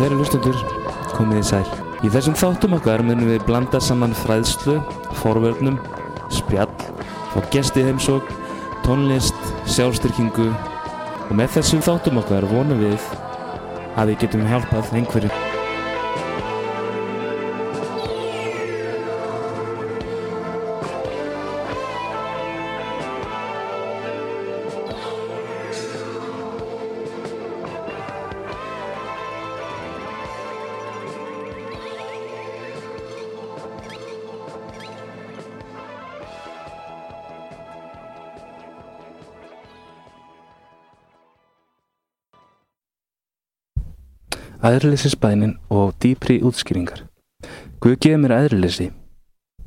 Kæri hlustundur, komið í sæl. Í þessum þáttum okkar munum við blanda saman fræðslu, forvörnum, spjall og gesti heimsók, tónlist, sjálfstyrkingu og með þessum þáttum okkar vonum við að við getum hjálpað einhverju. Æðrleysinsbænin og dýpri útskýringar. Guð gefur mér æðrleysi.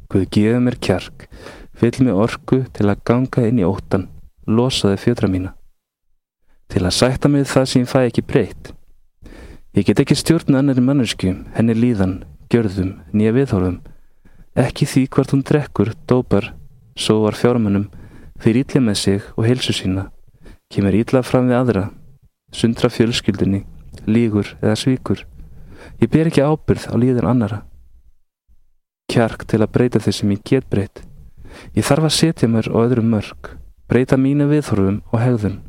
Guð gefur mér kjark. Fyll mér orku til að ganga inn í óttan. Losaði fjötra mína. Til að sætta mig það sem ég fæ ekki breytt. Ég get ekki stjórn annari mannesku, henni líðan, gjörðum, nýja viðhorfum. Ekki því hvort hún drekkur, dópar, sóar fjármennum, fyrir ítla með sig og heilsu sína. Kemur ítla fram við aðra, sundra fjölskyldinni lígur eða svíkur. Ég ber ekki ábyrð á líðan annara. Kjark til að breyta þeir sem ég get breytt. Ég þarf að setja mér á öðrum mörg, breyta mínu viðhorfum og hegðun,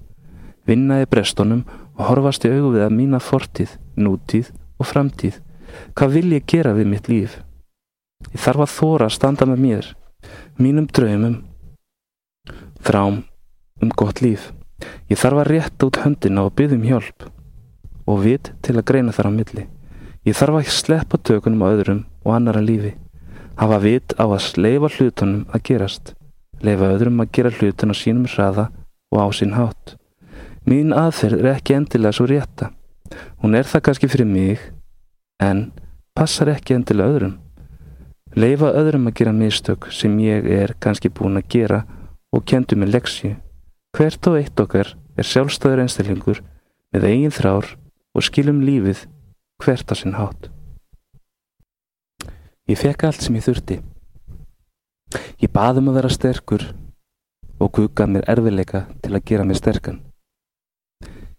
vinna í brestunum og horfast í augu við að mína fortíð, nútíð og framtíð. Hvað vil ég gera við mitt líf? Ég þarf að þóra að standa með mér, mínum draumum, þrám um gott líf. Ég þarf að rétta út höndina og byggja um hjálp og vit til að greina þar á milli. Ég þarf að sleppa tökunum á öðrum og annara lífi. Hafa vit á að leifa hlutunum að gerast. Leifa öðrum að gera hlutun á sínum hraða og á sín hátt. Mín aðferð er ekki endilega svo rétta. Hún er það kannski fyrir mig, en passar ekki endilega öðrum. Leifa öðrum að gera mistök sem ég er kannski búin að gera og kendu með leksju. Hvert og eitt okkar er sjálfstæður einstaklingur með eigin þrár og skilum lífið hvert á sinn hátt. Ég fekk allt sem ég þurfti. Ég baðum að vera sterkur og guggað mér erfileika til að gera mér sterkan.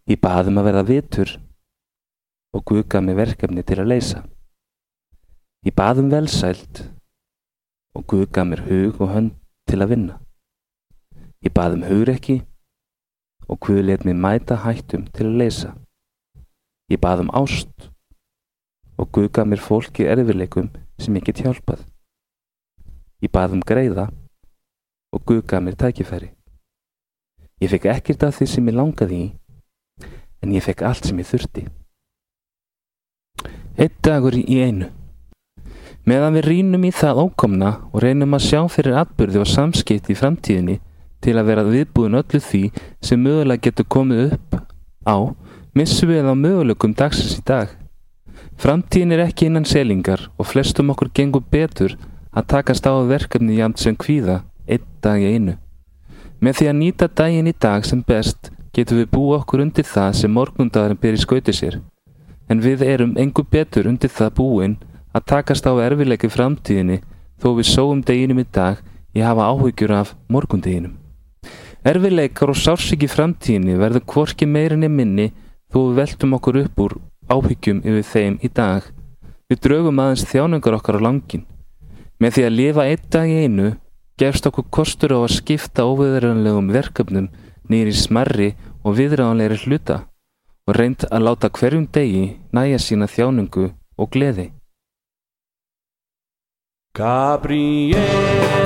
Ég baðum að vera vitur og guggað mér verkefni til að leysa. Ég baðum velsælt og guggað mér hug og hönd til að vinna. Ég baðum hugrekki og guð let mér mæta hættum til að leysa. Ég bað um ást og Guð gaf mér fólki erfileikum sem ég get hjálpað. Ég bað um greiða og Guð gaf mér tækifæri. Ég fekk ekkert af því sem ég langaði í, en ég fekk allt sem ég þurfti. Eitt dagur í einu. Meðan við rínum í það ókomna og reynum að sjá fyrir atbyrði og samskipt í framtíðinni til að vera viðbúin öllu því sem mögulega getur komið upp á missum við á möguleikum dagsins í dag. Framtíðin er ekki innan selingar og flestum okkur gengur betur að takast á verkefni jamt sem kvíða, einn dag í einu. Með því að nýta daginn í dag sem best getum við búið okkur undir það sem morgundagarinn ber í skauti sér. En við erum engur betur undir það búinn að takast á erfileiki framtíðinni þó við sóum deginum í dag í hafa áhyggjur af morgundeginum. Erfileikar og sársiki framtíðinni verður hvorki meirinni minni við veltum okkur upp úr áhyggjum yfir þeim í dag. Við draugum aðeins þjánungar okkar á langin. Með því að lifa einn dag í einu gefst okkur kostur á að skipta óviðræðanlegum verkefnum nýri smarri og viðræðanlegri hluta og reynd að láta hverjum degi næja sína þjánungu og gleði. Gabriel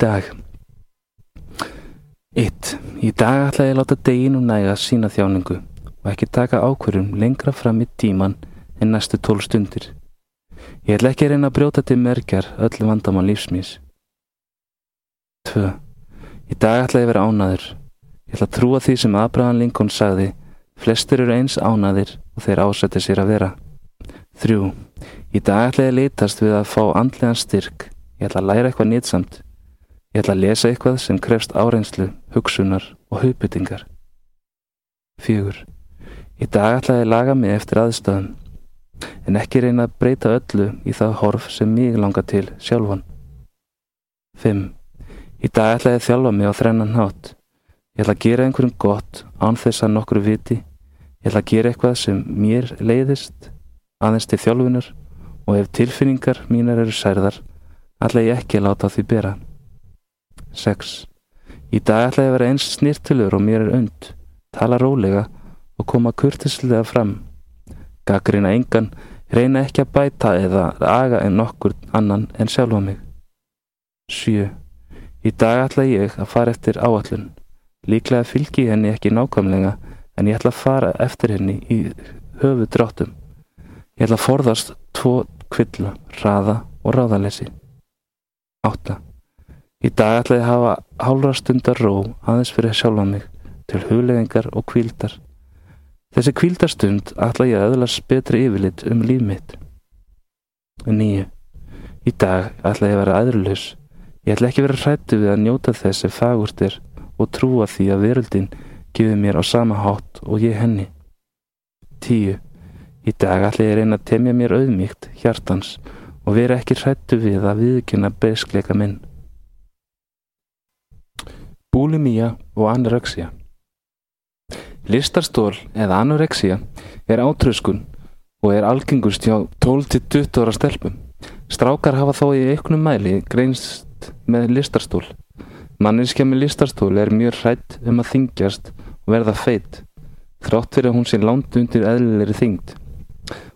dag 1. Í dag ætla ég að láta deginum næga sína þjáningu og ekki taka ákvörðum lengra fram í tíman en næstu tól stundir. Ég ætla ekki að reyna að brjóta til merkjar öllu vandamann lífsmís. 2. Í dag ætla ég að vera ánaður. Ég ætla að trúa því sem Abraham Lincoln sagði flestir eru eins ánaðir og þeir ásætti sér að vera. 3. Í dag ætla ég að litast við að fá andlegan styrk. Ég ætla að læra eitthvað nýtsamt. Ég ætla að lesa eitthvað sem krefst áreynslu, hugsunar og hugbyttingar. 4. Í dag ætla ég að laga mig eftir aðstöðum, en ekki reyna að breyta öllu í það horf sem mig langar til sjálfan. 5. Í dag ætla ég að þjálfa mig á þrennan hátt. Ég ætla að gera einhverjum gott án þess að nokkru viti. Ég ætla að gera eitthvað sem mér leiðist, aðeins til þjálfunar og ef tilfinningar mínar eru særðar, ætla ég ekki að láta því bera. 6. Í dag ætla ég að vera eins snirtilur og mér er und, tala rólega og koma kurtislega fram. Gaggrina engan, reyna ekki að bæta eða aga en nokkur annan en sjálfa mig. 7. Í dag ætla ég að fara eftir áallun. Líklega fylgi henni ekki nákvæmlega en ég ætla að fara eftir henni í höfu dráttum. Ég ætla að forðast tvo kvilla, raða og ráðalesi. 8. Í dag ætla ég að hafa hálfra stundar ró aðeins fyrir sjálfa mig til hugleðingar og kvíldar. Þessi kvíldarstund ætla ég að öðlast betri yfirlit um líf mitt. 9. Í dag ætla ég að vera aðrulaus. Ég ætla ekki að vera hrættu við að njóta þess sem fagurt er og trúa því að veröldin gefur mér á sama hátt og ég henni. 10. Í dag ætla ég að reyna að temja mér auðmíkt hjartans og vera ekki hrættu við að viðkynna beskleika minn. Búlimía og anorexia Listarstól eða anorexia er átröskun og er algengust hjá 12-20 ára stelpum. Strákar hafa þó í auknum mæli greinst með listarstól. Manninskja með listarstól er mjög hrætt um að þingjast og verða feitt, þrátt fyrir að hún sé langt undir eðlilegri þyngd.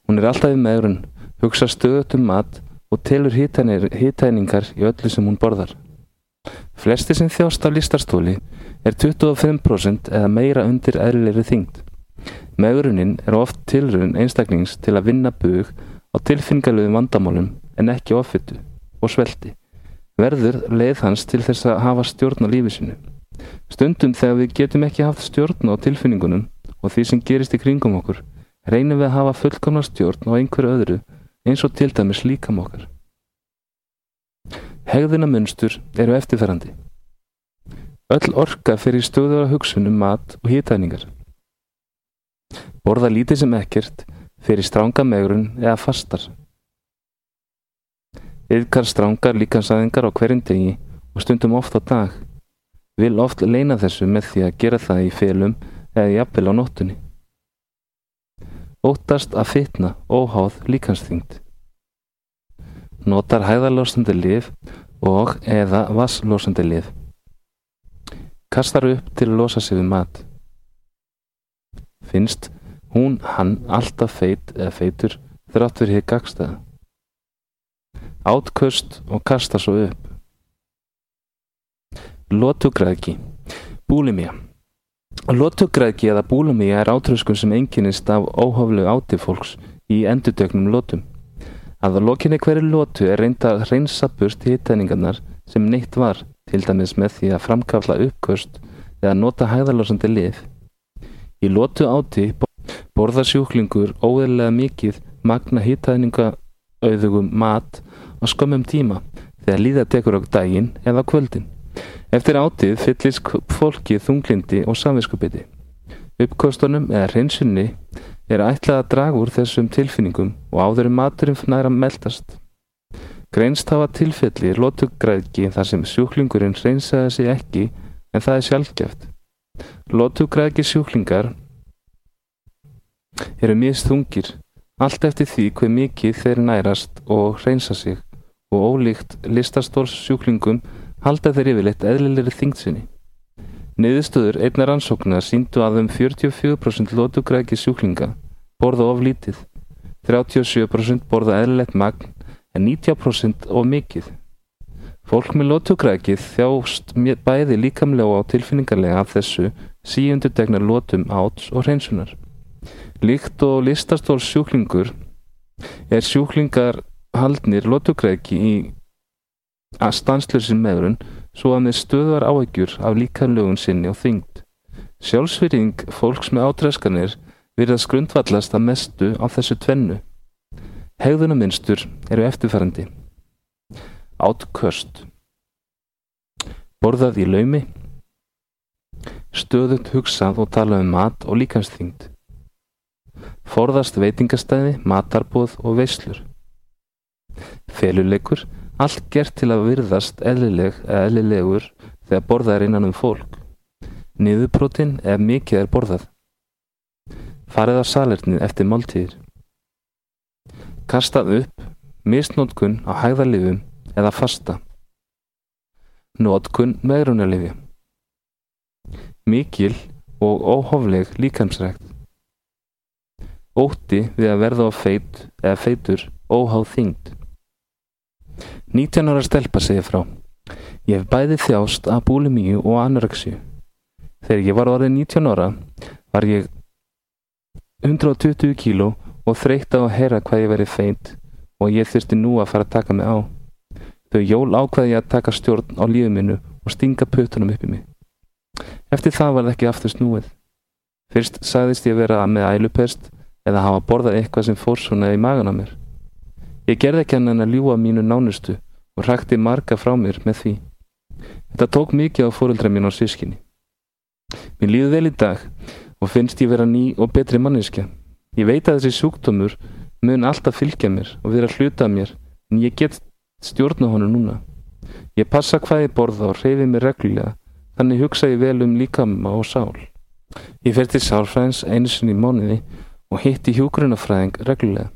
Hún er alltaf í meðrun, hugsa stöðut um mat og telur hítæningar í öllu sem hún borðar. Flesti sem þjást af listastóli er 25% eða meira undir eðlilegri þyngd. Meðrunin er oft tilrun einstaklings til að vinna bug á tilfinningarlegum vandamálum en ekki ofittu og svelti. Verður leið hans til þess að hafa stjórn á lífi sinu. Stundum þegar við getum ekki haft stjórn á tilfinningunum og því sem gerist í kringum okkur, reynum við að hafa fullkomna stjórn á einhverju öðru eins og til dæmis líkam okkar. Hegðunamunstur eru eftirferandi. Öll orka fyrir stöðuða hugsun um mat og hýtæningar. Borða lítið sem ekkert fyrir stránga megrun eða fastar. Yðkar strángar líkansæðingar á hverjum degi og stundum oft á dag. Vil oft leina þessu með því að gera það í félum eða jafnvel á nóttunni. Óttast að fitna óháð líkansþyngd. Notar hæðarlósandi lif og eða vasslósandi lif. Kastar upp til að losa sig við mat. Finnst hún hann alltaf feit eða feitur þrátt fyrir hér gagstaða. Átköst og kasta svo upp. Lótugræðki. Búlimía. Lótugræðki eða búlimía er átröskun sem einkynist af óhóflegu áti fólks í endurtöknum lótum. Að lokinni hverju lótu er reynda að reynsa burt hittæningarnar sem neitt var, til dæmis með því að framkafla uppköst eða nota hæðalósandi lif. Í lótu áti Borða sjúklingur óeðlega mikið magna hýtaðninga auðugum mat á skömmum tíma þegar líða tekur á daginn eða kvöldin. Eftir átið fyllist fólki þunglindi og samviskupiti. Uppkostunum eða hreinsunni er ætlað að draga úr þessum tilfinningum og áður um maturinn fnæra meldast. Greinst hafa tilfelli lótugræðki þar sem sjúklingurinn hreinsaði sig ekki en það er sjálfgeft. Lótugræðki sjúklingar eru mist þungir, allt eftir því hver mikið þeir nærast og hreinsa sig og ólíkt listastólssjúklingum halda þeir yfirleitt eðlilegri þingtsinni. Niðurstöður einnar ansóknar síndu að um 44% lótugræðki sjúklinga borða of lítið, 37% borða eðlilegt magn en 90% of mikið. Fólk með lótugrækið þjást bæði líkamlega og tilfinningarlega af þessu síundu degnar lótum áts og hreinsunar. Líkt og listastól sjúklingur er sjúklingar haldnir lótugræki í að stanslösin meðrun svo að með stöðvar áægjur af líkanlögun sinni og þyngd. Sjálfsvýring fólks með átræskanir virðast grundvallast að mestu á þessu tvennu. Hegðunarmynstur eru eftirfærandi. Átköst. Borðað í laumi. Stöðut hugsað og talað um mat og líkansþyngd. Forðast veitingastæði, matarbóð og veislur. Feluleikur. Allt gert til að virðast eðlileg eðlilegur þegar borðað er innan um fólk. Niðurbrotinn ef mikið er borðað. Farið á salernið eftir máltíðir. Kastað upp, misnótkun á hægðarlifum eða fasta. Nótkun megrunarlifja. Mikil og óhofleg líkamsrækt. Ótti við að verða á feit eða feitur óháð þyngd. 19 ára stelpa segir frá. Ég hef bæði þjást af búlimíu og anoreksju. Þegar ég var orðið 19 ára var ég 120 kíló og þreytt á að heyra hvað ég verið feit og ég þurfti nú að fara að taka mig á. Þau jól ákvaði ég að taka stjórn á lífið minnu og stinga puttunum upp í mig. Eftir það var það ekki aftur snúið. Fyrst sagðist ég vera með ælupest eða hafa borðað eitthvað sem fór svona í magan á mér. Ég gerði ekki hann að ljúa mínu nánustu og hrakti marga frá mér með því. Þetta tók mikið á fóruldra mín á sískinni. Mér líður vel í dag og finnst ég vera ný og betri manniska. Ég veit að þessi sjúkdómur mun alltaf fylgja mér og vera hluta mér en ég get stjórna honu núna. Ég passa hvað ég borða og reyfi mér reglulega þannig hugsa ég vel um líkama og sál. Ég fer til sálfræðins einu sinni í mánuði og hitti hjúgrunafræðing reglulega.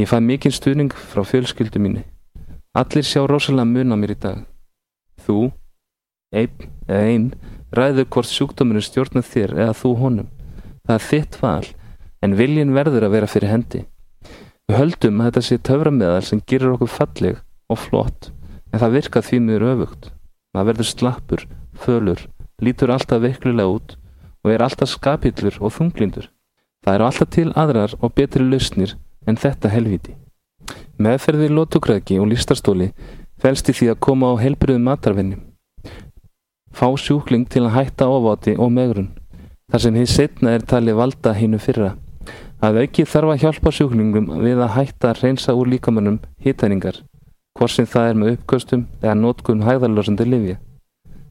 Ég fæ mikinn stuðning frá fjölskyldu mínu. Allir sjá rosalega mun á mér í dag. Þú, einn eða einn, ræður hvort sjúkdóminu stjórnar þér eða þú honum. Það er þitt val, en viljin verður að vera fyrir hendi. Við höldum að þetta sé töframeðal sem gerir okkur falleg og flott, en það virkar því miður öfugt. Það verður slappur, fölur, lítur alltaf veiklulega út og er alltaf skapillur og þunglindur. Það eru alltaf til aðrar og betri lausnir en þetta helviti. Meðferðir lótugræðki og lístastóli felst í því að koma á helbriðum matarvenni. Fá sjúkling til að hætta ofáti og megrun, þar sem hins setna er talið valda hinnu fyrra. Að auki þarf að hjálpa sjúklingum við að hætta að reynsa úr líkamannum hittæningar, hvort sem það er með uppkostum eða nótkun hæðarlósandi livja.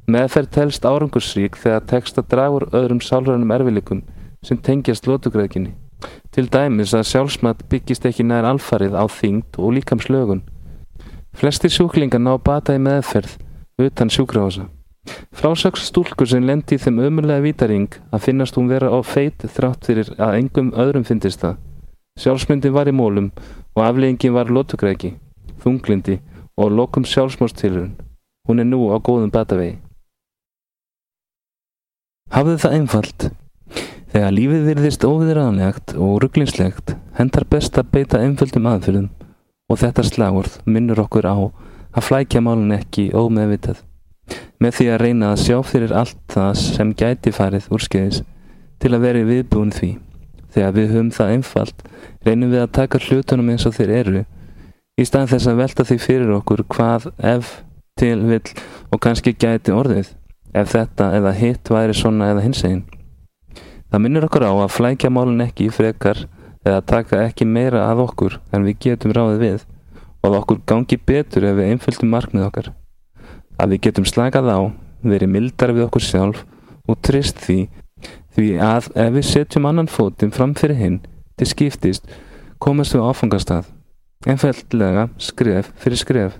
Meðferð telst árangursrík þegar tekst að draga úr öðrum sálrænum erfilikum sem tengjast lótugræðkinni. Til dæmis að sjálfsmat byggist ekki nær alfarið á þyngd og líkamslögun. Flestir sjúklingar ná bata í meðferð utan sjúkrahósa. Frásaks stúlkur sem lendi í þeim ömulega vítaring að finnast hún vera á feit þrátt fyrir að engum öðrum finnist það. Sjálfsmyndin var í mólum og afleggingin var lótugræki, þunglindi og lokum sjálfsmórstilurinn. Hún er nú á góðum batavegi. Hafðu það einfalt. Þegar lífið virðist óviðræðanlegt og rugglinslegt hendar best að beita einföldum aðfyrðum og þetta slagurð minnur okkur á að flækja málun ekki ómeðvitað með því að reyna að sjá fyrir allt það sem gæti farið úrskeiðis til að veri viðbúin því. Þegar við höfum það einfalt reynum við að taka hlutunum eins og þeir eru í stað þess að velta því fyrir okkur hvað ef til vill og kannski gæti orðið ef þetta eða hitt væri svona eða hins einn. Það minnir okkur á að flækja málun ekki frekar eða taka ekki meira að okkur en við getum ráðið við og að okkur gangi betur ef við einföldum markmið okkar. Að við getum slakað á, verið mildar við okkur sjálf og trist því því að ef við setjum annan fótinn fram fyrir hinn til skiptist komast við áfangastað einfallega skref fyrir skref.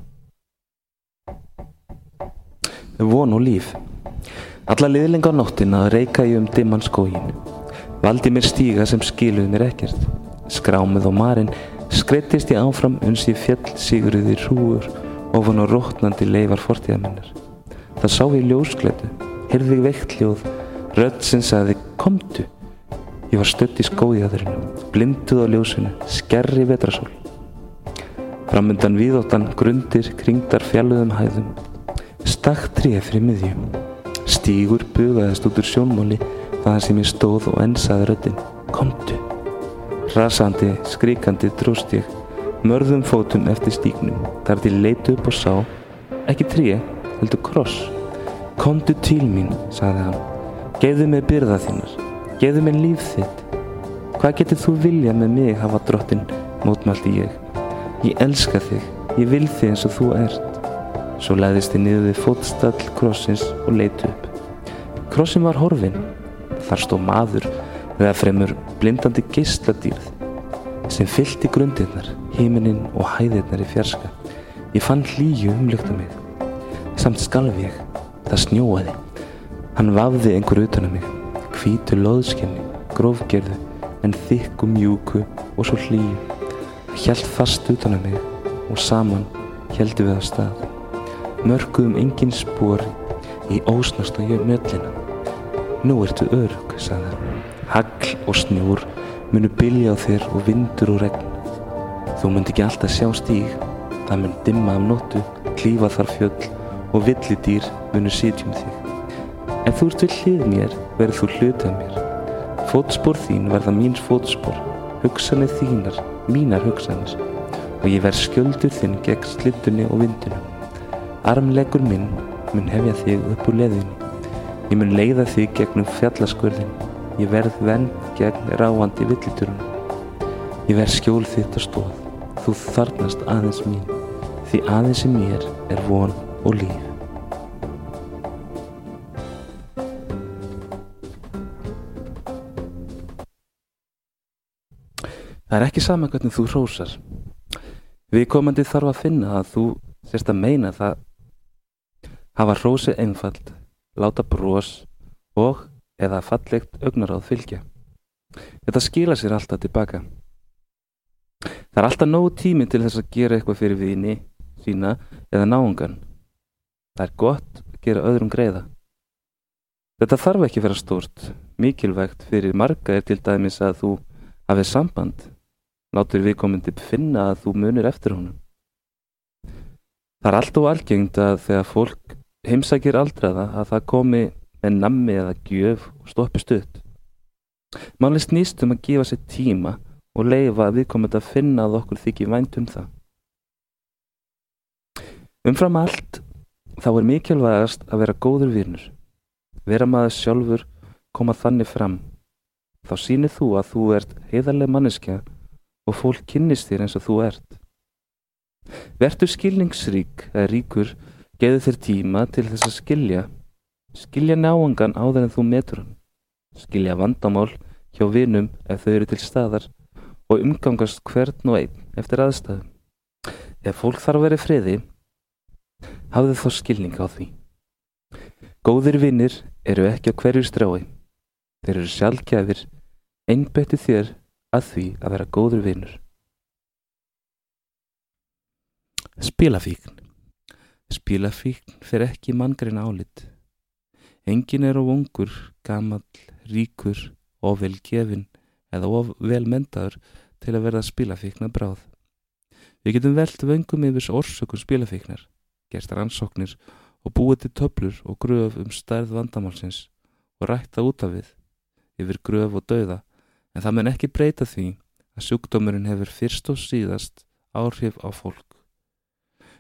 Von og líf Alla liðlinga á nóttina reyka ég um dimman skógin. Valdi mér stíga sem skiluði mér ekkert. Skrámið og marinn skreittist ég áfram uns ég fjall sigurði hrúur ofan á rótnandi leifar fortíðamennar. Það sá ég ljóskletu, heyrði veikt hljóð, rödd sem sagði komdu. Ég var stödd í skóðjæðurinu, blinduð á ljósinu, skerri vetrasól. Framundan víðóttan grundir kringdar fjalluðum hæðum. Stakk tré fyrir miðjum. Stígur bugaðist út úr sjónmáli þaðan sem ég stóð og ensaði röddinn. Komdu. Rasandi, skríkandi dróst ég, mörðum fótum eftir stígnum, þar til leitu upp og sá, ekki tré, heldur kross. Komdu til mín, sagði hann. Gefðu mig byrða þínar, gefðu mig líf þitt. Hvað getur þú vilja með mig hafa drottin, mótmælti ég. Ég elska þig, ég vil þig eins og þú ert. Svo læðist ég niður við fótstall krossins og leitu upp. Krossin var horfin. Þar stó maður eða fremur blindandi geisladýrð sem fyllti grundirnar, hímininn og hæðirnar í fjarska. Ég fann hlýju umlykta mig. Samt skalf ég. Það snjóaði. Hann vafði einhver utan á mig. Hvítu loðskenni, grófgerðu, en þykku mjúku og svo hlýju. Það hjælt fast utan á mig og saman hjældu við á stað. Mörkuðum engin spór í ósnasta mjöllina. Nú ertu örg, sagði hann. Hagl og snjór munu bylja á þér og vindur og regn. Þú munt ekki alltaf sjá stíg, það mun dimma af nóttu, klífa þar fjöll og villidýr munu sitjum þig. En þú ert við hlið mér, verður þú hlutað mér. Fótspor þín verða míns fótspor, hugsanir þínar, mínar hugsanir og ég verð skjöldur þinn gegn slittunni og vindunum. Armleggur minn mun hefja þig upp úr leðinni. Ég mun leiða þig gegnum fjallaskurðin. Ég verð venn gegn ráandi villidurunum. Ég verð skjól þitt og stóð. Þú þarnast aðeins mín, því aðeins í mér er von og líf. Það er ekki sama hvernig þú hrósar. Við komandi þarf að finna að þú sérst að meina það hafa hrósi einfald, láta brós og eða fallegt augnaráð fylgja. Þetta skila sér alltaf tilbaka. Það er alltaf nógu tími til þess að gera eitthvað fyrir vini sína eða náungan. Það er gott að gera öðrum greiða. Þetta þarf ekki að vera stórt. Mikilvægt fyrir marga er til dæmis að þú hafið samband. Látur viðkomandi finna að þú munir eftir honum. Það er alltaf algengt að þegar fólk heimsækir aldraða að það komi með nammi eða gjöf og stoppi stutt. Máli snýst um að gefa sér tíma og leifa að viðkomandi að finna að okkur þykir vænt um það. Umfram allt þá er mikilvægast að vera góður virnur. Vera maður sjálfur koma þannig fram. Þá sýnir þú að þú ert heiðarlega manneskja og fólk kynnist þér eins og þú ert. Vertu skilningsrík eða ríkur geðu þér tíma til þess að skilja skilja náangan áður en þú metur hann skilja vandamál hjá vinum ef þau eru til staðar og umgangast hvern og einn eftir aðstæðum. Ef fólk þarf að vera friði, hafðu þá skilning á því. Góðir vinnir eru ekki á hverju strái. Þeir eru sjálfgjafir, einbetti þér að því að vera góður vinnur. Spilafíkn Spilafíkn fer ekki manngreina álit. Engin er of ungur, gamall, ríkur, of vel gefin eða of vel mentaður til að verða spilafíkna bráð. Við getum velt vöngum yfir orsökun spilafíknar, gert rannsóknir og búið til töflur og gröf um stærð vandamálsins og rækta út af við yfir gröf og dauða en það mun ekki breyta því að sjúkdómurinn hefur fyrst og síðast áhrif á fólk.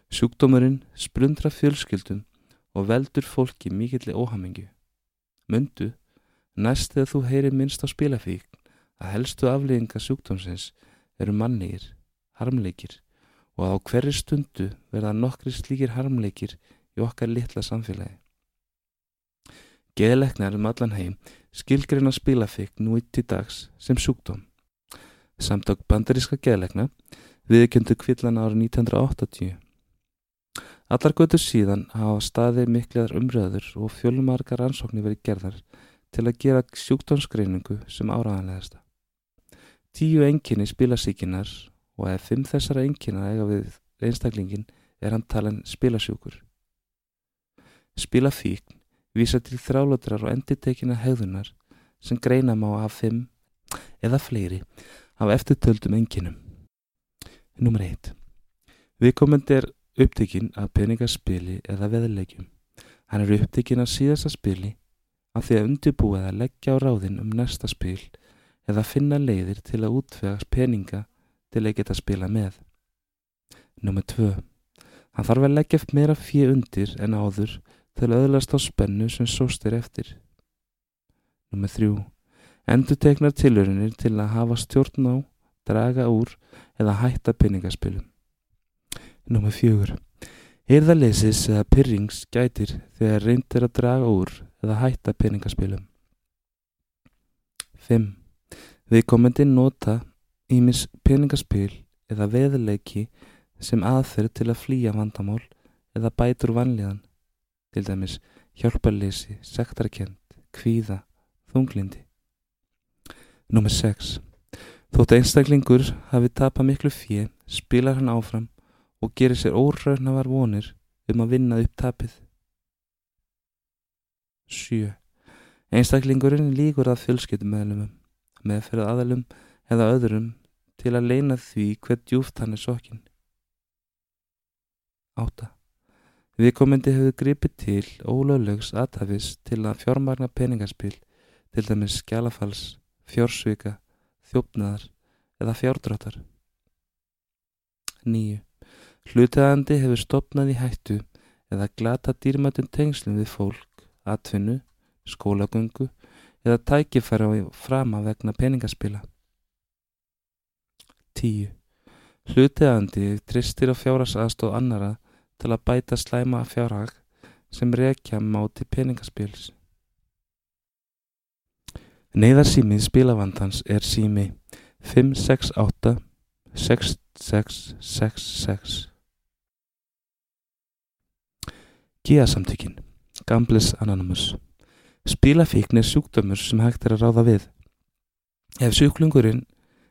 Sjúkdómurinn splundra fjölskyldum og veldur fólki mikilli óhamingju. Mundu, Næst þegar þú heyrir minnst á spilafík að helstu aflýðinga sjúkdómsins eru mannlegir, harmleikir og á hverri stundu verða nokkri slíkir harmleikir í okkar litla samfélagi. Geðleiknar um allan heim skilgreina spilafík nú í til dags sem sjúkdóm. Samtök bandaríska geðleikna viðkjöndu kvillan árið 1980. Allar götur síðan hafa staðið mikliðar umröður og fjölumarkar ansóknir verið gerðar til að gera sjúkdómsgreiningu sem áraðanlegasta. Tíu enginni spilasíkinar og ef fimm þessara engina eiga við einstaklingin er hann talan spilasjúkur. Spilafíkn vísa til þrálótrar og endirtekina hegðunar sem greina má af fimm eða fleiri af eftirtöldum enginum. Númer 1. Viðkomandi er upptekinn af peningaspili eða veðlegjum. Hann er upptekinn af síðasta spili af því að undirbúið að leggja á ráðin um næsta spil eða finna leiðir til að útvegast peninga til að geta spila með. Númer 2. Hann þarf að leggja meira fyrir undir en áður til að öðlast á spennu sem sóst er eftir. Númer 3. Endur teknar tilurinnir til að hafa stjórn á, draga úr eða hætta peningaspilum. Númer 4. Eirðarleysis eða pyrrings gætir þegar reyndir að draga úr eða hætta peningaspilum. 5. Viðkomandi nota ímis peningaspil eða veðleiki sem aðferð til að flýja vandamál eða bætur vanlíðan, til dæmis hjálparleysi, sektarkend, kvíða, þunglindi. Númer 6. Þótt einstaklingur hafi tapað miklu fjö, spilar hann áfram og gerir sér óröfnavar vonir um að vinna upp tapið. 7. Einstaklingurinn líkur að fjölskyldumöðlumum, meðferð aðalum eða öðrum til að leina því hver djúft hann er sokkin. 8. Viðkomandi hefur gripið til ólöglegs aðtafis til að fjármagna peningaspil, til dæmis skjálafals, fjórsvika, þjófnaðar eða fjárdráttar. 9. Hlutaðandi hefur stopnað í hættu eða glata dýrmættum tengslum við fólk, atvinnu, skólagöngu eða tækifæra frama vegna peningaspila. 10. Hlutaðandi tristir á fjárhagsaðstóð annara til að bæta slæma fjárhag sem rekja máti peningaspils. Neiðarsýmið spilavandans er sími 568 6666. Gíasamtökin Gambles Anonymous Spilafíkn er sjúkdömmur sem hægt er að ráða við. Ef sjúklungurinn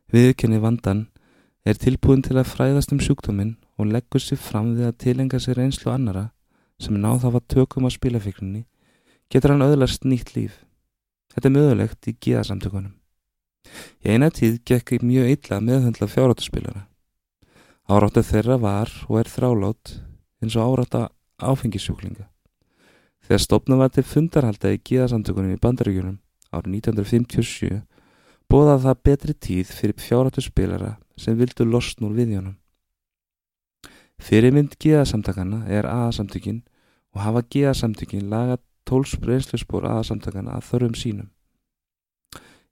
viðkenni vandan er tilbúin til að fræðast um sjúkdóminn og leggur sér fram við að tilenga sér einslu annara sem er náð hafa tökum á spilafíkninni, getur hann öðlast nýtt líf. Þetta er mögulegt í gíðasamtökunum. Í eina tíð gekk mjög illa meðhundla fjáráttuspilara. Áráttu þeirra var og er þrálát eins og árátta áfengisjúklinga. Þegar stopnum var til fundarhalda í gíðasamtökunum í bandaríkjunum árið 1957 bóðað það betri tíð fyrir fjáráttuspilara sem vildu losn úr viðjónum. Fyrirmynd gíðasamtakana er aðasamtökin og hafa gíðasamtökin laga tólsbreynslusbór aðasamtakana að þörfum sínum.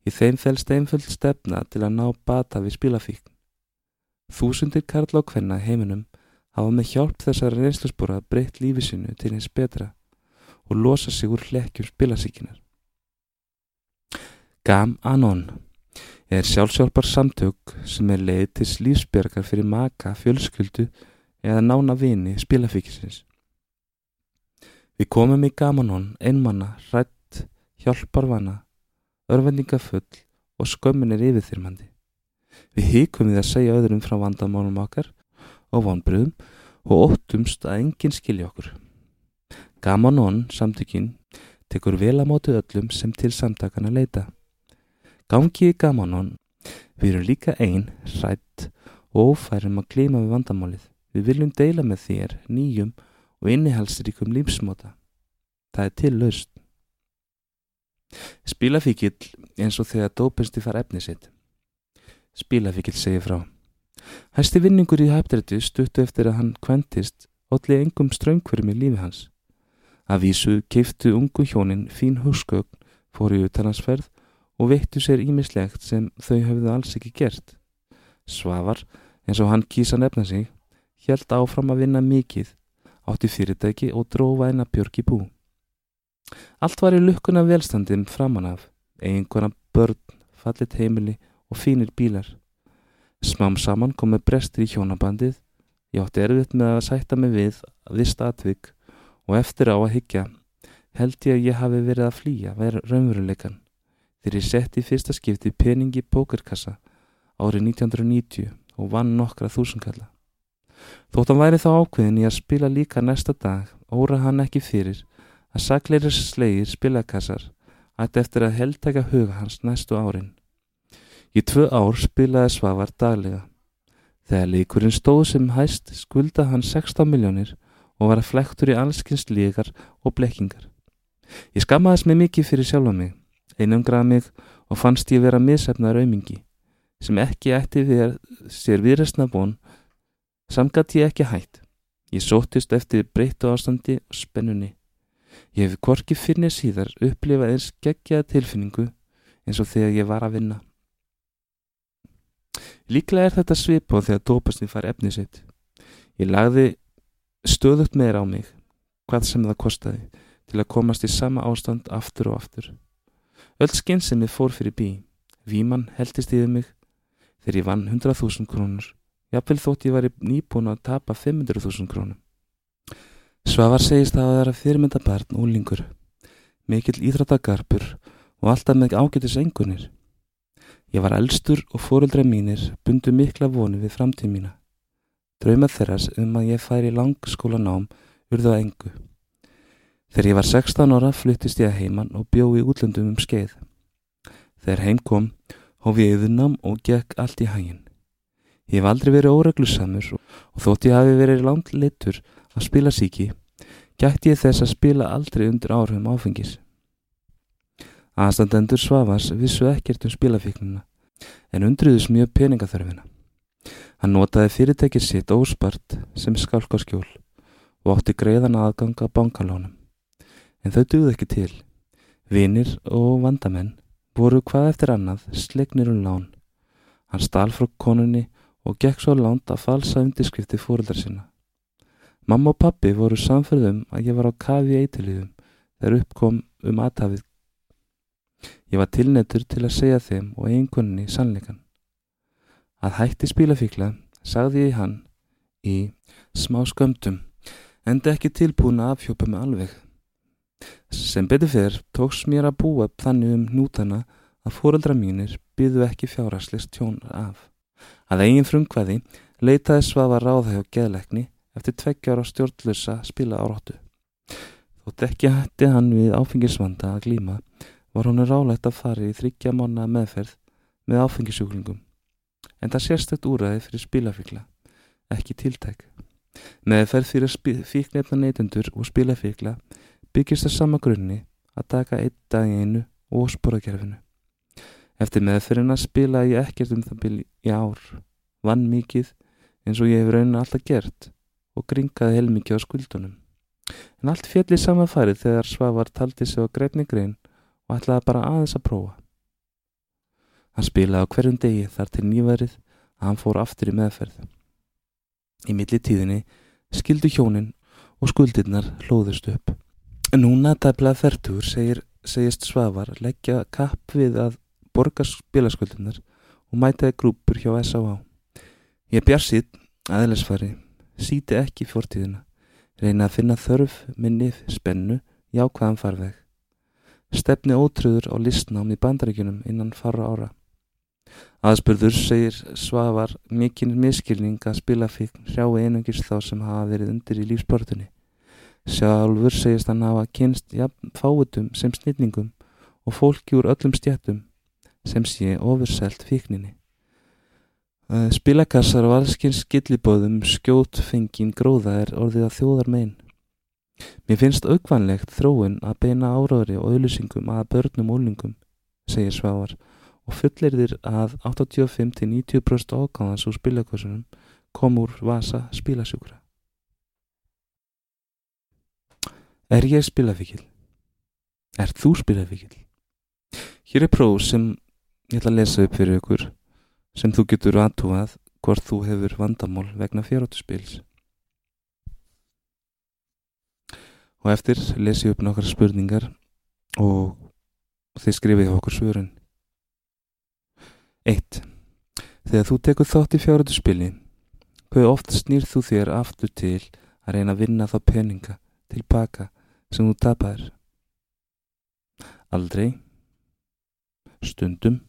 Í þeim fælst einföld stefna til að ná bata við spilafíkn. Þúsundir karla og kvenna heiminum hafa með hjálp þessari reynslusbóra breytt lífi sinu til eins betra og losa sig úr hlekkjum spilasíkinar. Gam Anon er sjálfsjálfar samtök sem er leið til lífsbergar fyrir maka, fjölskyldu eða nána vini spilafíkisins. Við komum í Gamanon einmanna, rætt, hjálparvana, örvendingafull og skömmin er yfirþyrmandi. Við híkum við að segja öðrum frá vandamálum okkar og vonbröðum og óttumst að enginn skilja okkur. Gamanon samtökin tekur vel að mótu öllum sem til samtakana leita. Gangi í Gamanon, við erum líka einn, rætt og ófærum að klíma við vandamálið. Við viljum deila með þér nýjum og innihalsríkum lífsmóta. Það er til laust. Spílafíkil eins og þegar dópensti far efni sitt. Spílafíkil segir frá. Hæsti vinningur í hæptrættu stuttu eftir að hann kventist allir engum ströngverum í lífi hans. Að vísu keiftu ungu hjónin fín hugskögn fóru í utalansferð og veittu sér ímislegt sem þau höfðu alls ekki gert. Svavar, eins og hann kýsa nefna sig, hjælt áfram að vinna mikið, átti fyrirtæki og drófa eina björg í bú. Allt var í lukkuna velstandum framan af, eiginkona börn, fallit heimili og fínir bílar. Smám saman komið brestir í hjónabandið, ég átti erfitt með að sætta mig við vist atvik og eftir á að hyggja held ég að ég hafi verið að flýja verið raunveruleikan þegar ég sett í fyrsta skipti peningi pókerkassa árið 1990 og vann nokkra þúsunkalla. Þótt hann væri þá ákveðin í að spila líka næsta dag óra hann ekki fyrir að sakleiri slegir spilakassar ætti eftir að heldtæka huga hans næstu árin. Í tvö ár spilaði Svavar daglega. Þegar leikurinn stóð sem hæst skulda hann 16 miljónir og var að flektur í allskynst líkar og blekkingar. Ég skammaðist mig mikið fyrir sjálfa mig, einangraði mig og fannst ég vera misefnaður aumingi sem ekki ætti við sér viðræstna von samgat ég ekki hætt. Ég sóttist eftir breyttu ástandi og spennunni. Ég hef korki fyrir síðar upplifað eins geggjaða tilfinningu eins og þegar ég var að vinna. Líklega er þetta svipa þegar dópasni fær efni sitt. Ég lagði stöðugt meira á mig, hvað sem það kostiði, til að komast í sama ástand aftur og aftur. Öll skinn sem ég fór fyrir bí, Víman heldist yfir mig þegar ég vann 100.000 krónur, jafnvel þótt ég var nýbúin að tapa 500.000 krónum. Svavar segist að það er að fyrirmynda barn úlingur, mikill íþráttagarpur og alltaf með ágætis engunir. Ég var elstur og fóruldra mínir bundu mikla vonu við framtíð mína. Drauma þeirras um að ég færi langskóla nám urðu að engu. Þegar ég var 16 ára fluttist ég að heiman og bjóði útlöndum um skeið. Þegar heim kom, hóf ég yðurnám og gekk allt í hægin. Ég hef aldrei verið óreglussamur og þótt ég hafi verið langt litur að spila síki, gætti ég þess að spila aldrei undir áhrifum áfengis. Aðstandendur Svavars vissu ekkert um spilafíknuna en undriðus mjög peningaþörfina. Hann notaði fyrirtækið sitt óspart sem skálkarskjól og átti greiðan aðganga bankalónum. En þau duði ekki til. Vinir og vandamenn voru hvað eftir annað slegnir um lán. Hann stál frá konunni og gekk svo lánt að falsa undirskrifti fóröldar sinna. Mamma og pappi voru samferðum að ég var á kafi eitiliðum þegar uppkom um aðtafið. Ég var tilnettur til að segja þeim og einhvernig sannleikan. Að hætti spílafíkla sagði ég hann í smá skömmtum enda ekki tilbúin að afhjópa mig alveg. Sem betur fyrr tóks mér að búa þannig um nútana að fóreldra mínir byðu ekki fjárhagslist tjónar af. Að eigin frumkvæði leitaði svafa ráða hjá geðleikni eftir tveggjar á stjórnlusa spila áróttu. Þótt ekki hætti hann við áfengisvanda að glíma var hún rálægt að fara í þryggja mánu meðferð með áfengisjúklingum. En það sérstækt úræði fyrir spilafíkla, ekki tiltæk. Meðferð fyrir fíknefna neytundur og spilafíkla byggist það sama grunni að taka einn dag í einu og spórakerfinu. Eftir meðferðina spila ég ekkert um það byrj í ár, vann mikið eins og ég hef raunin alltaf gert og gringaði heilmikið á skuldunum. En allt fjalli samanfarið þegar Svavar taldi sig á grefni grein og ætlaði bara aðeins að prófa. Hann spilaði á hverjum degi þar til nýverið að hann fór aftur í meðferð. Í milli tíðinni skildu hjónin og skuldirnar hlóðust upp. Núna tæplað fertur segir, segist Svavar leggja kapp við að borga spilaskuldinnar og mætaði grúpur hjá S.A.A. Ég bjar sitt aðeinsfari, síti ekki fórtíðina, reyna að finna þörf minnið spennu í ákvaðan farveg. Stefni ótröður á listnám í bandaríkunum innan fara ára. Aðspurður segir Svavar mikinn miskilning að spila fyrir hrjái einungis þá sem hafa verið undir í lífsportunni. Sjálfur segist hann hafa kynst jafn fáutum sem snillningum og fólki úr öllum stjættum sem sé ofurselt fíkninni. Spilakassar og allskins skillibóðum skjót fengin gróða er orðið að þjóðar megin. Mér finnst aukvanlegt þróun að beina áraðri og auðlýsingum að börnum og úlingum, segir Svavar og fullirðir að 85-90% ágáðans úr spilakossunum kom úr vasa spilasjúkra. Er ég spilafíkil? Er þú spilafíkil? Hér er próf sem ég ætla að lesa upp fyrir ykkur sem þú getur aðtúað hvort þú hefur vandamál vegna fjárhóttuspils. Og eftir lesi upp nokkar spurningar og þið skrifið okkur svörun. 1. Þegar þú tekur þátt í fjárhóttuspili, hvað oft snýr þú þér aftur til að reyna að vinna þá peninga tilbaka sem þú tapaðir? Aldrei. Stundum.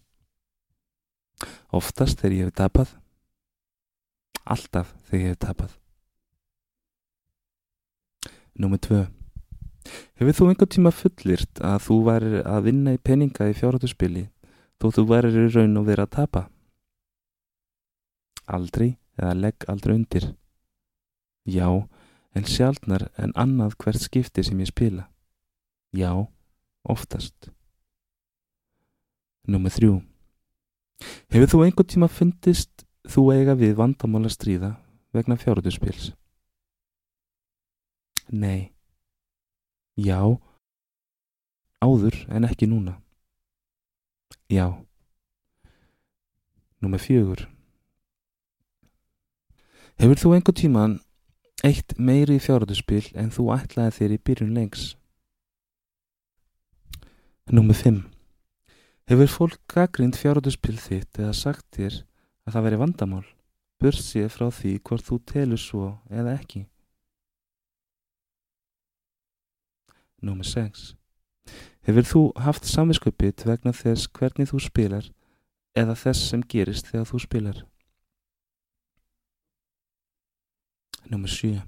Oftast þegar ég hef tapað. Alltaf þegar ég hef tapað. Númer tvö. Hefur þú einhvern tíma fullirt að þú væri að vinna í peninga í fjárhættuspili þó þú væri í raun og verið að tapa? Aldrei eða legg aldrei undir. Já, en sjálfnar en annað hvert skipti sem ég spila. Já, oftast. Númer þrjú. Hefur þú einhvern tíma fundist þú eiga við vandamál að stríða vegna fjárhættuspils? Nei. Já. Áður en ekki núna. Já. Númer fjögur. Hefur þú einhvern tíman eitt meiri fjárhættuspil en þú ætlaði þér í byrjun lengs? Númer fimm. Hefur fólk gaggrind fjárhættuspil þitt eða sagt þér að það veri vandamál, bursið frá því hvort þú telur svo eða ekki? Númer 6. Hefur þú haft samviskupið vegna þess hvernig þú spilar eða þess sem gerist þegar þú spilar? Númer 7.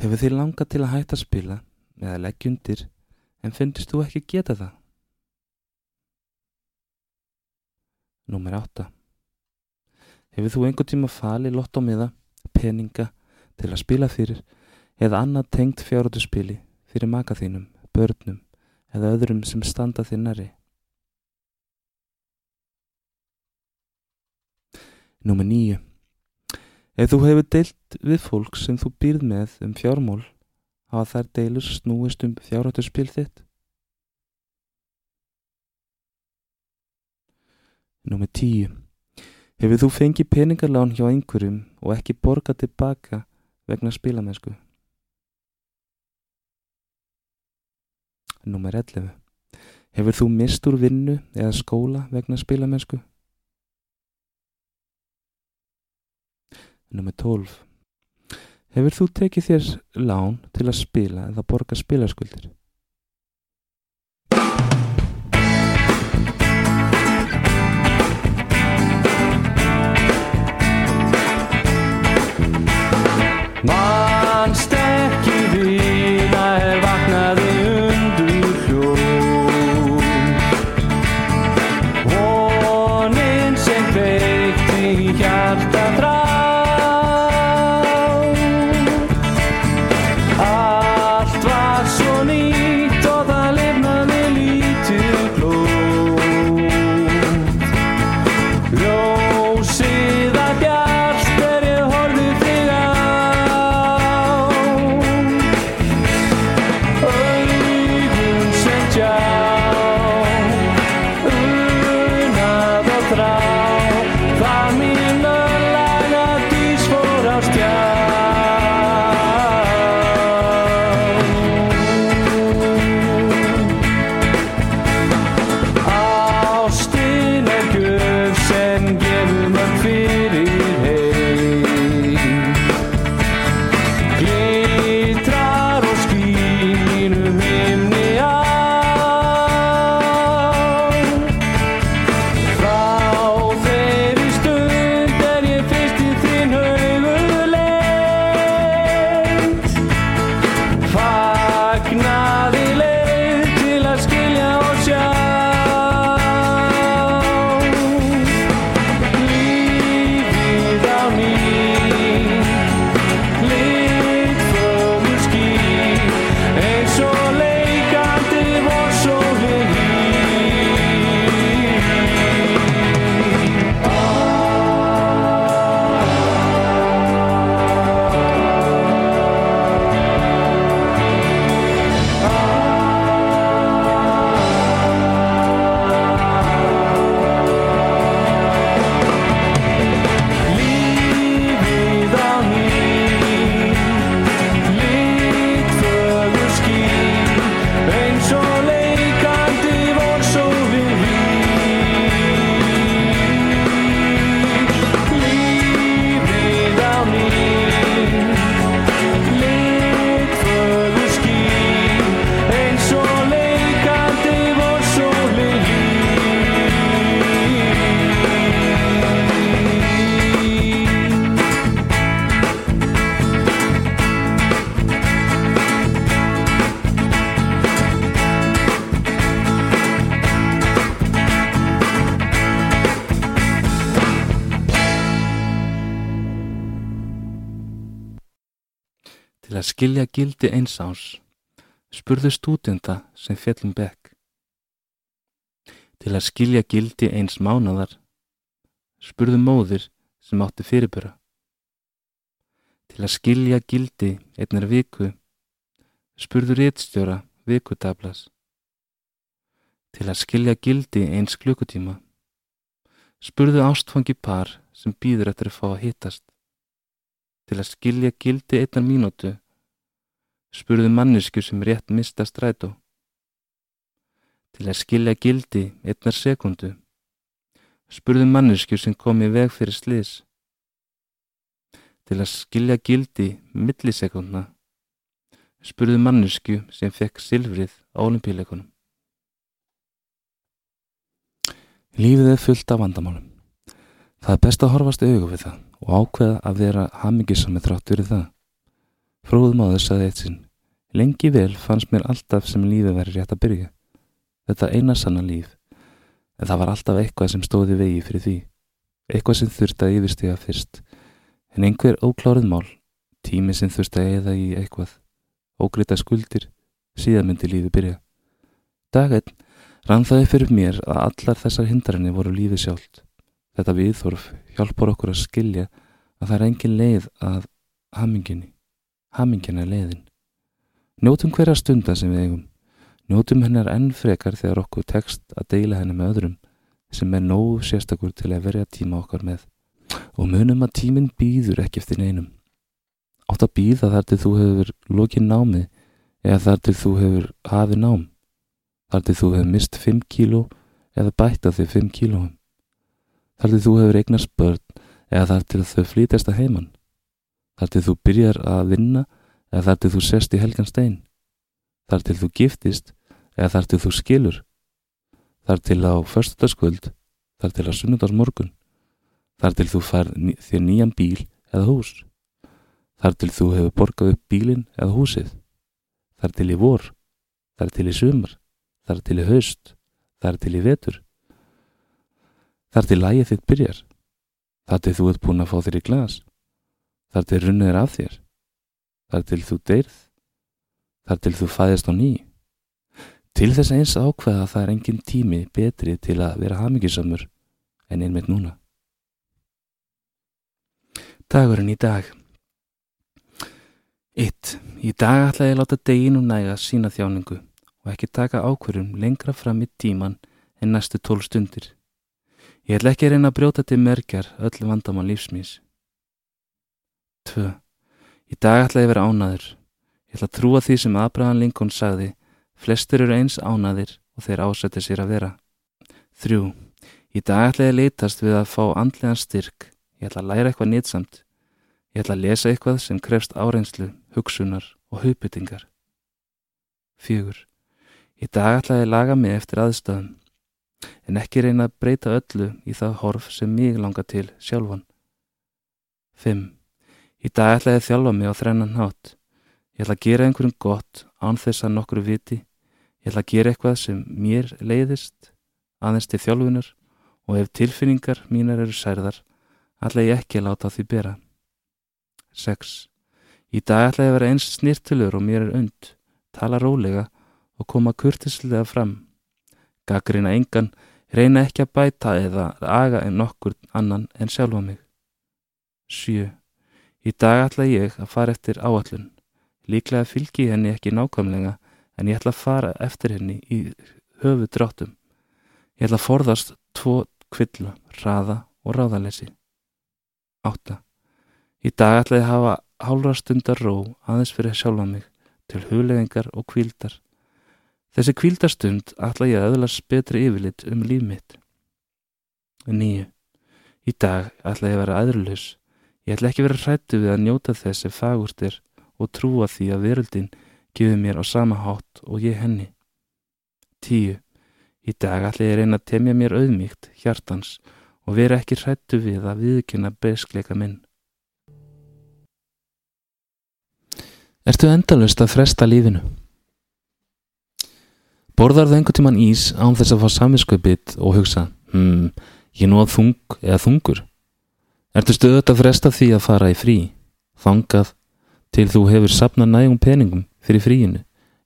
Hefur þið langað til að hætta að spila eða leggja undir en finnst þú ekki geta það? Númer 8. Hefur þú einhvern tíma falið lottómiða, peninga til að spila fyrir eða annað tengt fjárhóttu spili fyrir maka þínum, börnum eða öðrum sem standa næri? Númer 9. Ef þú hefur deilt við fólk sem þú býrð með um fjármól, hafa þær deilur snúist um fjárhóttu spil þitt? Númer 10. Hefur þú fengið peningalán hjá einhverjum og ekki borgað tilbaka vegna spilamennsku? Númer 11. Hefur þú mist úr vinnu eða skóla vegna spilamennsku? Númer 12. Hefur þú tekið þér lán til að spila eða borga spilaskuldir? found skilja gildi eins árs, spurðu stúdenda sem fjallum bekk. Til að skilja gildi eins mánadar, spurðu móðir sem átti fyrirbura. Til að skilja gildi einnar viku, spurðu réttstjóra vikutablas. Til að skilja gildi eins klukkutíma, spurðu ástfangi par sem býður eftir að fá að hittast. Til að skilja gildi einnar mínútu, spurðu mannesku sem rétt mista strætó. Til að skilja gildi einnar sekundu, spurðu mannesku sem kom í veg fyrir slis. Til að skilja gildi millisekundna, spurðu mannesku sem fekk silfrið á olimpíuleikunum. Lífið er fullt af vandamálum. Það er best að horfast augu við það og ákveða að vera hamingisami þrátt fyrir það. Fróðum áður saði eitt sinn. Lengi vel fannst mér alltaf sem lífið væri rétt að byrja. Þetta eina sanna líf. En það var alltaf eitthvað sem stóði vegi fyrir því. Eitthvað sem þurfti að yfirstiga fyrst. En einhver óklárið mál. Tími sem þurfti að eða í eitthvað. Ógrita skuldir. Síðan myndi lífið byrja. Daginn rann það fyrir mér að allar þessar hindranir voru lífið sjálft. Þetta viðþorf hjálpar okkur að skilja að það er engin leið að haminginni. Hamingin er leiðin. Njótum hverja stunda sem við eigum. Njótum hennar enn frekar þegar okkur tekst að deila henni með öðrum sem er nógu sérstakur til að verja tíma okkar með. Og munum að tíminn býður ekki eftir neinum. Átt að býða þar til þú hefur lokið námið eða þar til þú hefur hafið nám. Þar til þú hefur mist 5 kíló eða bætt að þig 5 kílóum. Þar til þú hefur eignast börn eða þar til þau flýtast að heiman. Þar til þú byrjar að vinna eða þar til þú sest í helgan stein. Þar til þú giftist eða þar til þú skilur. Þar til á förstutaskvöld, þar til á sunnudagsmorgun. Þar til þú fær þér nýjan bíl eða hús. Þar til þú hefur borgað upp bílinn eða húsið. Þar til í vor, þar til í sumar, þar til í haust, þar til í vetur. Þar til lægið þitt byrjar. Þar til þú ert búin að fá þér í glas. Þar til runnið er af þér. Þar til þú deyrð. Þar til þú fæðist á ný. Til þess eins ákveða að það er engin tími betri til að vera hamingisamur en einmitt núna. Dagurinn í dag 1. Í dag ætla ég að láta deginu næga sína þjáningu og ekki taka ákverjum lengra fram í tíman en næstu tól stundir. Ég ætla ekki að reyna að brjóta til merkjar öll vandamál lífsmís. 2. Í dag ætla ég vera ánaður. Ég ætla að trúa því sem Abraham Lincoln sagði, flestir eru eins ánaðir og þeir ásætti sér að vera. 3. Í dag ætla ég að leitast við að fá andlegan styrk. Ég ætla að læra eitthvað nýtsamt. Ég ætla að lesa eitthvað sem krefst áreynslu, hugsunar og hugbyttingar. 4. Í dag ætla ég að laga mig eftir aðstöðum, en ekki reyna að breyta öllu í það horf sem mig langar til sjálfan. 5. Í dag ætla ég að þjálfa mig á þrennan hátt. Ég ætla að gera einhverjum gott án þess að nokkru viti. Ég ætla að gera eitthvað sem mér leiðist, aðeins til þjálfunar og ef tilfinningar mínar eru særðar, ætla ég ekki að láta því bera. 6. Í dag ætla ég að vera eins snirtilur og mér er und, tala rólega og koma kurtislega fram. Gaggrina engan, reyna ekki að bæta eða aga en nokkur annan en sjálfa mig. 7. Í dag ætla ég að fara eftir áallun. Líklega fylgi ég henni ekki nákvæmlega en ég ætla að fara eftir henni í höfu dráttum. Ég ætla að forðast tvo kvilla, raða og ráðalessi. 8. Í dag ætla ég að hafa hálfra stundar ró aðeins fyrir sjálfa mig til hugleðingar og kvíldar. Þessi kvíldarstund ætla ég að öðlast betri yfirlit um líf mitt. 9. Í dag ætla ég að vera aðrulaus. Ég ætla ekki vera hrættu við að njóta þess sem fagurt er og trúa því að veröldin gefur mér á sama hátt og ég henni. 10. Í dag ætla ég reyna að temja mér auðmíkt, hjartans og vera ekki hrættu við að viðkynna beskleika minn. Ertu endalust að fresta lífinu? Borðar það einhvern tíman ís án þess að fá saminsköpit og hugsa, hmm, ég nú að þung eða þungur? Ertu stöðut að fresta því að fara í frí, þangað, til þú hefur sapnað nægum peningum fyrir fríinu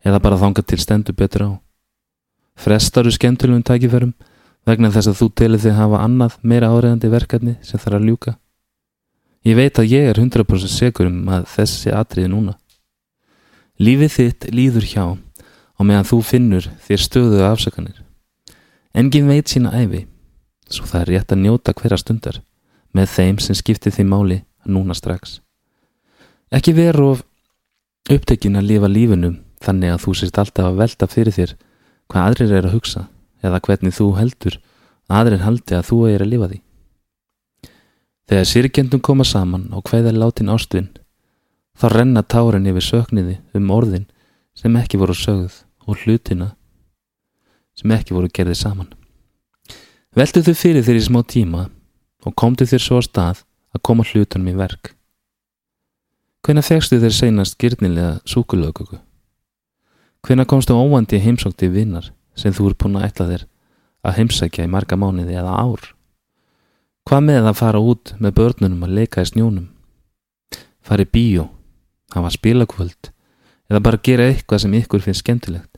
eða bara þangað til stendur betur á. Frestaru skemmtulegum tækifærum vegna þess að þú telur þig hafa annað meira áreðandi verkefni sem þarf að ljúka. Ég veit að ég er 100% segur um að þessi atriði núna. Lífið þitt líður hjá og meðan þú finnur þér stöðuðu afsökanir. Engin veit sína æfi, svo það er rétt að njóta hverja stundar með þeim sem skiptir því máli núna strax. Ekki veru of upptekinn að lifa lífinu þannig að þú sést alltaf að velta fyrir þér hvað aðrir er að hugsa eða hvernig þú heldur að aðrir haldi að þú er að lifa því. Þegar sirkjendum koma saman og hvaða látin ástvinn, þá renna tárin yfir sökniði um orðin sem ekki voru sögð og hlutina sem ekki voru gerðið saman. Veltu þau fyrir þér í smá tíma og komdu þér svo á stað að koma hlutunum í verk. Hvenær fegstu þér seinast gyrnilega súkulögöku? Hvenær komstu óvandi heimsókti vinnar sem þú er búin að ætla þér að heimsækja í marga mánuði eða ár? Hvað með að fara út með börnunum að leika í snjónum? Fari bíó, hafa spilakvöld eða bara gera eitthvað sem ykkur finnst skemmtilegt?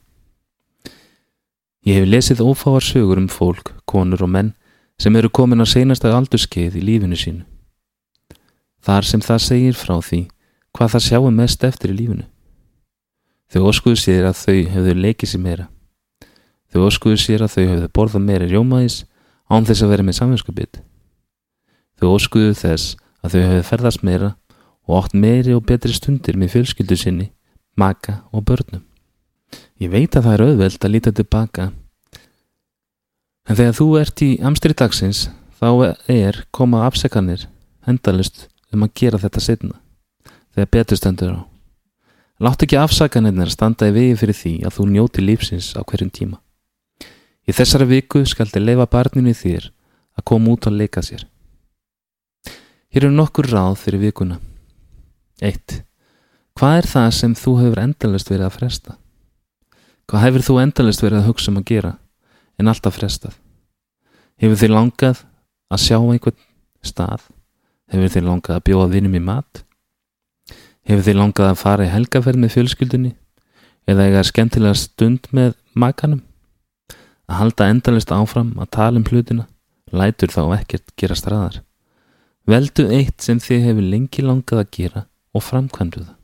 Ég hef lesið ófáar sögur um fólk, konur og menn sem eru komin á seinasta aldurskeið í lífinu sínu. Þar sem það segir frá því hvað það sjáum mest eftir í lífinu. Þau óskuðu sér að þau hefðu leikið sér meira. Þau óskuðu sér að þau hefðu borðað meira rjómaðis án þess að vera með samvinskupið. Þau óskuðu þess að þau hefðu ferðast meira og átt meiri og betri stundir með fjölskyldu sinni, maka og börnum. Ég veit að það er auðvelt að líta tilbaka en þegar þú ert í amstri dagsins þá er koma afsekanir endalust um að gera þetta setna þegar betur stendur á. Látt ekki afsakanirnar standa í vegi fyrir því að þú njóti lífsins á hverjum tíma. Í þessari viku skal þið leifa barninu þér að koma út og leika sér. Hér eru nokkur ráð fyrir vikuna. 1. Hvað er það sem þú hefur endalist verið að fresta? Hvað hefur þú endalist verið að hugsa um að gera en alltaf frestað? Hefur þið langað að sjá einhvern stað? Hefur þið langað að bjóða vinum í mat? Hefur þið langað að fara í helgaferð með fjölskyldunni? Eða eiga skemmtilega stund með makanum? Að halda endalist áfram að tala um hlutina lætur þá ekkert gera straðar. Veldu eitt sem þið hefur lengi langað að gera og framkvæmdu það.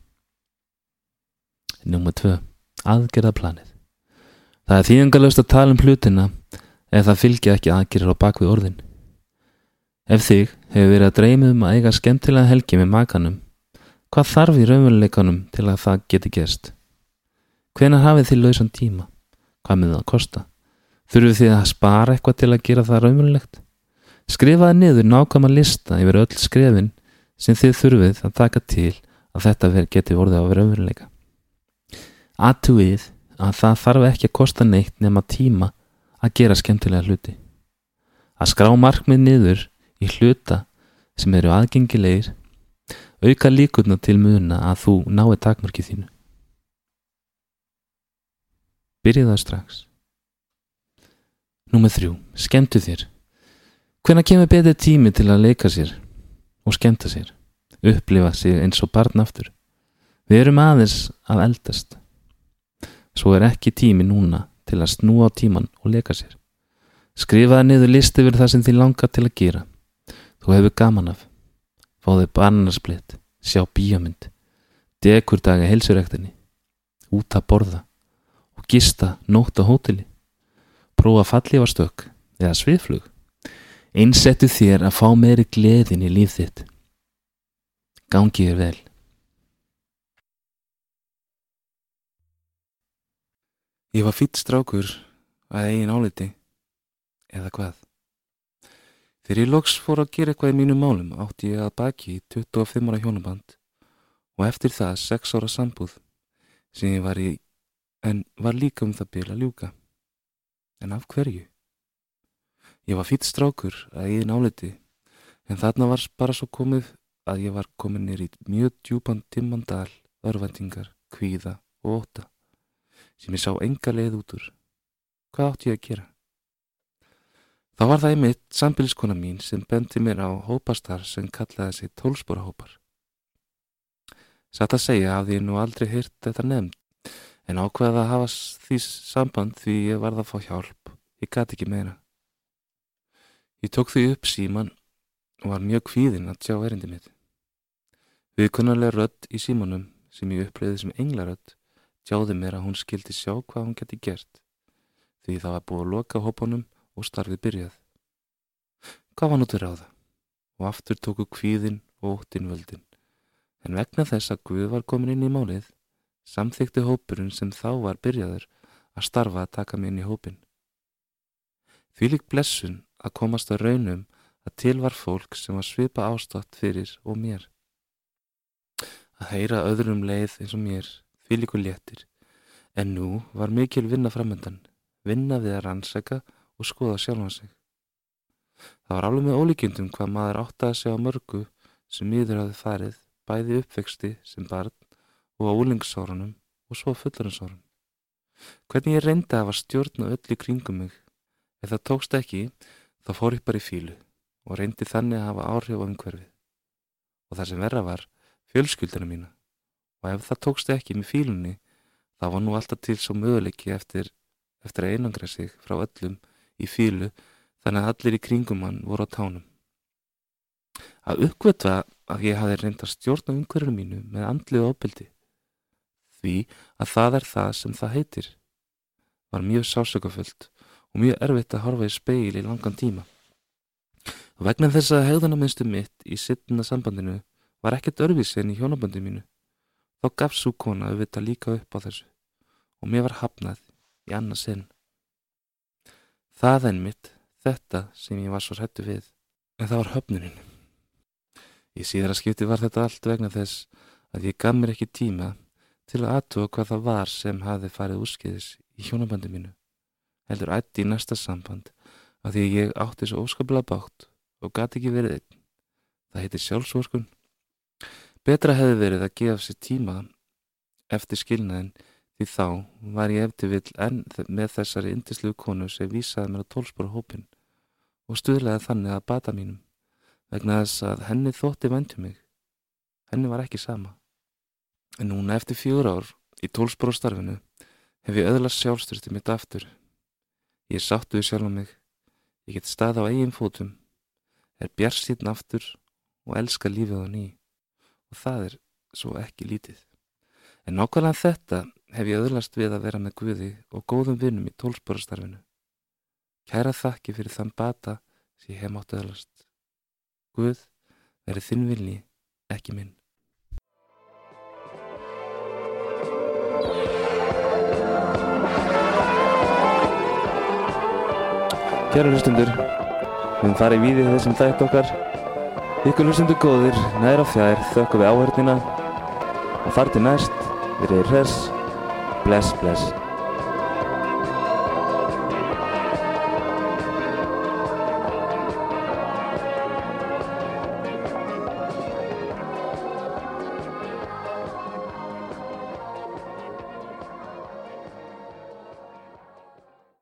Núma 2. Aðgerðaplanið. Það er þýðingalöst að tala um hlutina ef það fylgja ekki aðgerðir á bakvið orðin. Ef þig hefur verið að dreyma um að eiga skemmtilega helgi með makanum, hvað þarf í raunveruleikanum til að það geti gerst? Hvenar hafið þið lausan tíma? Hvað með það að kosta? Þurfið þið að spara eitthvað til að gera það raunverulegt? Skrifaði niður nákvæma lista yfir öll skrefin sem þið þurfið að taka til að þetta geti vorðið á raunveruleika. Aðtúið að það þarf ekki að kosta neitt nema tíma að gera skemmtilega hluti. Að skrá markmið niður í hluta sem eru aðgengilegir auka líkurna til muna að þú nái takmarkið þínu. Byrjið það strax. Númið þrjú. Skemmtu þér. Hvenna kemur betið tími til að leika sér og skemmta sér? Upplifa sér eins og barn aftur. Við erum aðeins að eldast. Svo er ekki tími núna til að snúa á tíman og leka sér. Skrifaði niður listi yfir það sem þið langar til að gera. Þú hefur gaman af. Fáðu barnarsplitt, sjá bíamund, dekur daga helsurektinni, út að borða og gista nótt á hóteli. Prófa fallífarstökk eða sviðflug. Einsettu þér að fá meiri gleðin í líf þitt. Gangið er vel. Ég var fýtt strákur að eigin áliti, eða hvað. Þegar ég loks fór að gera eitthvað í mínum málum átti ég að baki 25 ára hjónaband og eftir það 6 ára sambúð sem ég var í, en var líka um það byrja að ljúka. En af hverju? Ég var fýtt strákur að eigin áliti, en þarna var bara svo komið að ég var komin nýr í mjög djúpan timmandal, örvendingar, kvíða og óta sem ég sá enga leið út úr. Hvað átti ég að gera? Þá var það einmitt sambiliskona mín sem bendi mér á hópastar sem kallaði sig tólsporahópar. Satt að segja hafði ég nú aldrei hýrt þetta nefnd, en ákveða að hafa því samband því ég varð að fá hjálp. Ég gat ekki meira. Ég tók því upp síman og var mjög kvíðinn að sjá erindi mitt. Viðkunnarlega rödd í símanum sem ég upplýði sem englarödd tjáði mér að hún skildi sjá hvað hún geti gert því það var búið að loka hópunum og starfið byrjað. Hvað var nú til ráða? Og aftur tóku kvíðin og óttin völdin. En vegna þess að Guð var komin inn í málið, samþykti hópurinn sem þá var byrjaður að starfa að taka mig inn í hópin. Því lík blessun að komast að raunum að til var fólk sem var svipa ástatt fyrir og mér. Að heyra öðrum leið eins og mér, því líku léttir, en nú var mikil vinna framöndan, vinna við að rannsaka og skoða sjálfan sig. Það var alveg með ólíkjöndum hvað maður átti að sjá mörgu sem miður hafði farið, bæði uppvexti sem barn og á úlingsárunum og svo fullarinsárun. Hvernig ég reyndi að hafa stjórn og öll í kringum mig. Ef það tókst ekki, þá fór ég bara í fílu og reyndi þannig að hafa áhrif á umhverfið. Og það sem verra var, fjölskyldina mína. Og ef það tókst ekki með fílunni, þá var nú alltaf til svo möguleiki eftir, eftir að einangra sig frá öllum í fílu þannig að allir í kringum hann voru á tánum. Að uppgötva að ég hafi reynd að stjórna umhverfinu mínu með andlið ofbeldi því að það er það sem það heitir var mjög sásökafullt og mjög erfitt að horfa í speil í langan tíma. Og vegna þess að hegðunarminnstu mitt í sittuna sambandinu var ekkert örfisi en í hjónabandi mínu þá gaf svo kona auðvitað líka upp á þessu og mér var hafnað í annað sinn. Það en mitt, þetta sem ég var svo hrættu við, en það var höfnunin. Í síðara skipti var þetta allt vegna þess að ég gaf mér ekki tíma til að aðtúa hvað það var sem hafði farið úrskeiðis í hjónabandi mínu. Heldur ætti í næsta samband að því að ég átti svo óskaplega bátt og gati ekki verið einn. Það heitir sjálfsvorkun. Betra hefði verið að gefa sér tíma eftir skilnaðin því þá var ég eftir vill enn með þessari indislu konu sem vísaði mér á tólspóra hópin og stuðlaði þannig að bata mínum vegna þess að henni þótti væntu mig. Henni var ekki sama. En núna eftir fjögur ár í tólspóra starfinu hef ég öðlast sjálfstyrti mitt aftur. Ég sáttu við sjálf mig, ég get stað á eigin fótum, er bjarsýtn aftur og elska lífið á ný og það er svo ekki lítið. En nákvæmlega þetta hef ég öðlast við að vera með Guði og góðum vinnum í tólsporastarfinu. Kæra þakki fyrir þann bata sem ég hef mátt öðlast. Guð verið þinn vilji, ekki minn. Kæra hlustundur, við höfum farið í víðið þessum þætt okkar. Ykkur hlustundur góðir, nær og fjær, þökkum við áhörnina og þar til næst, við reyðir hress, bless, bless.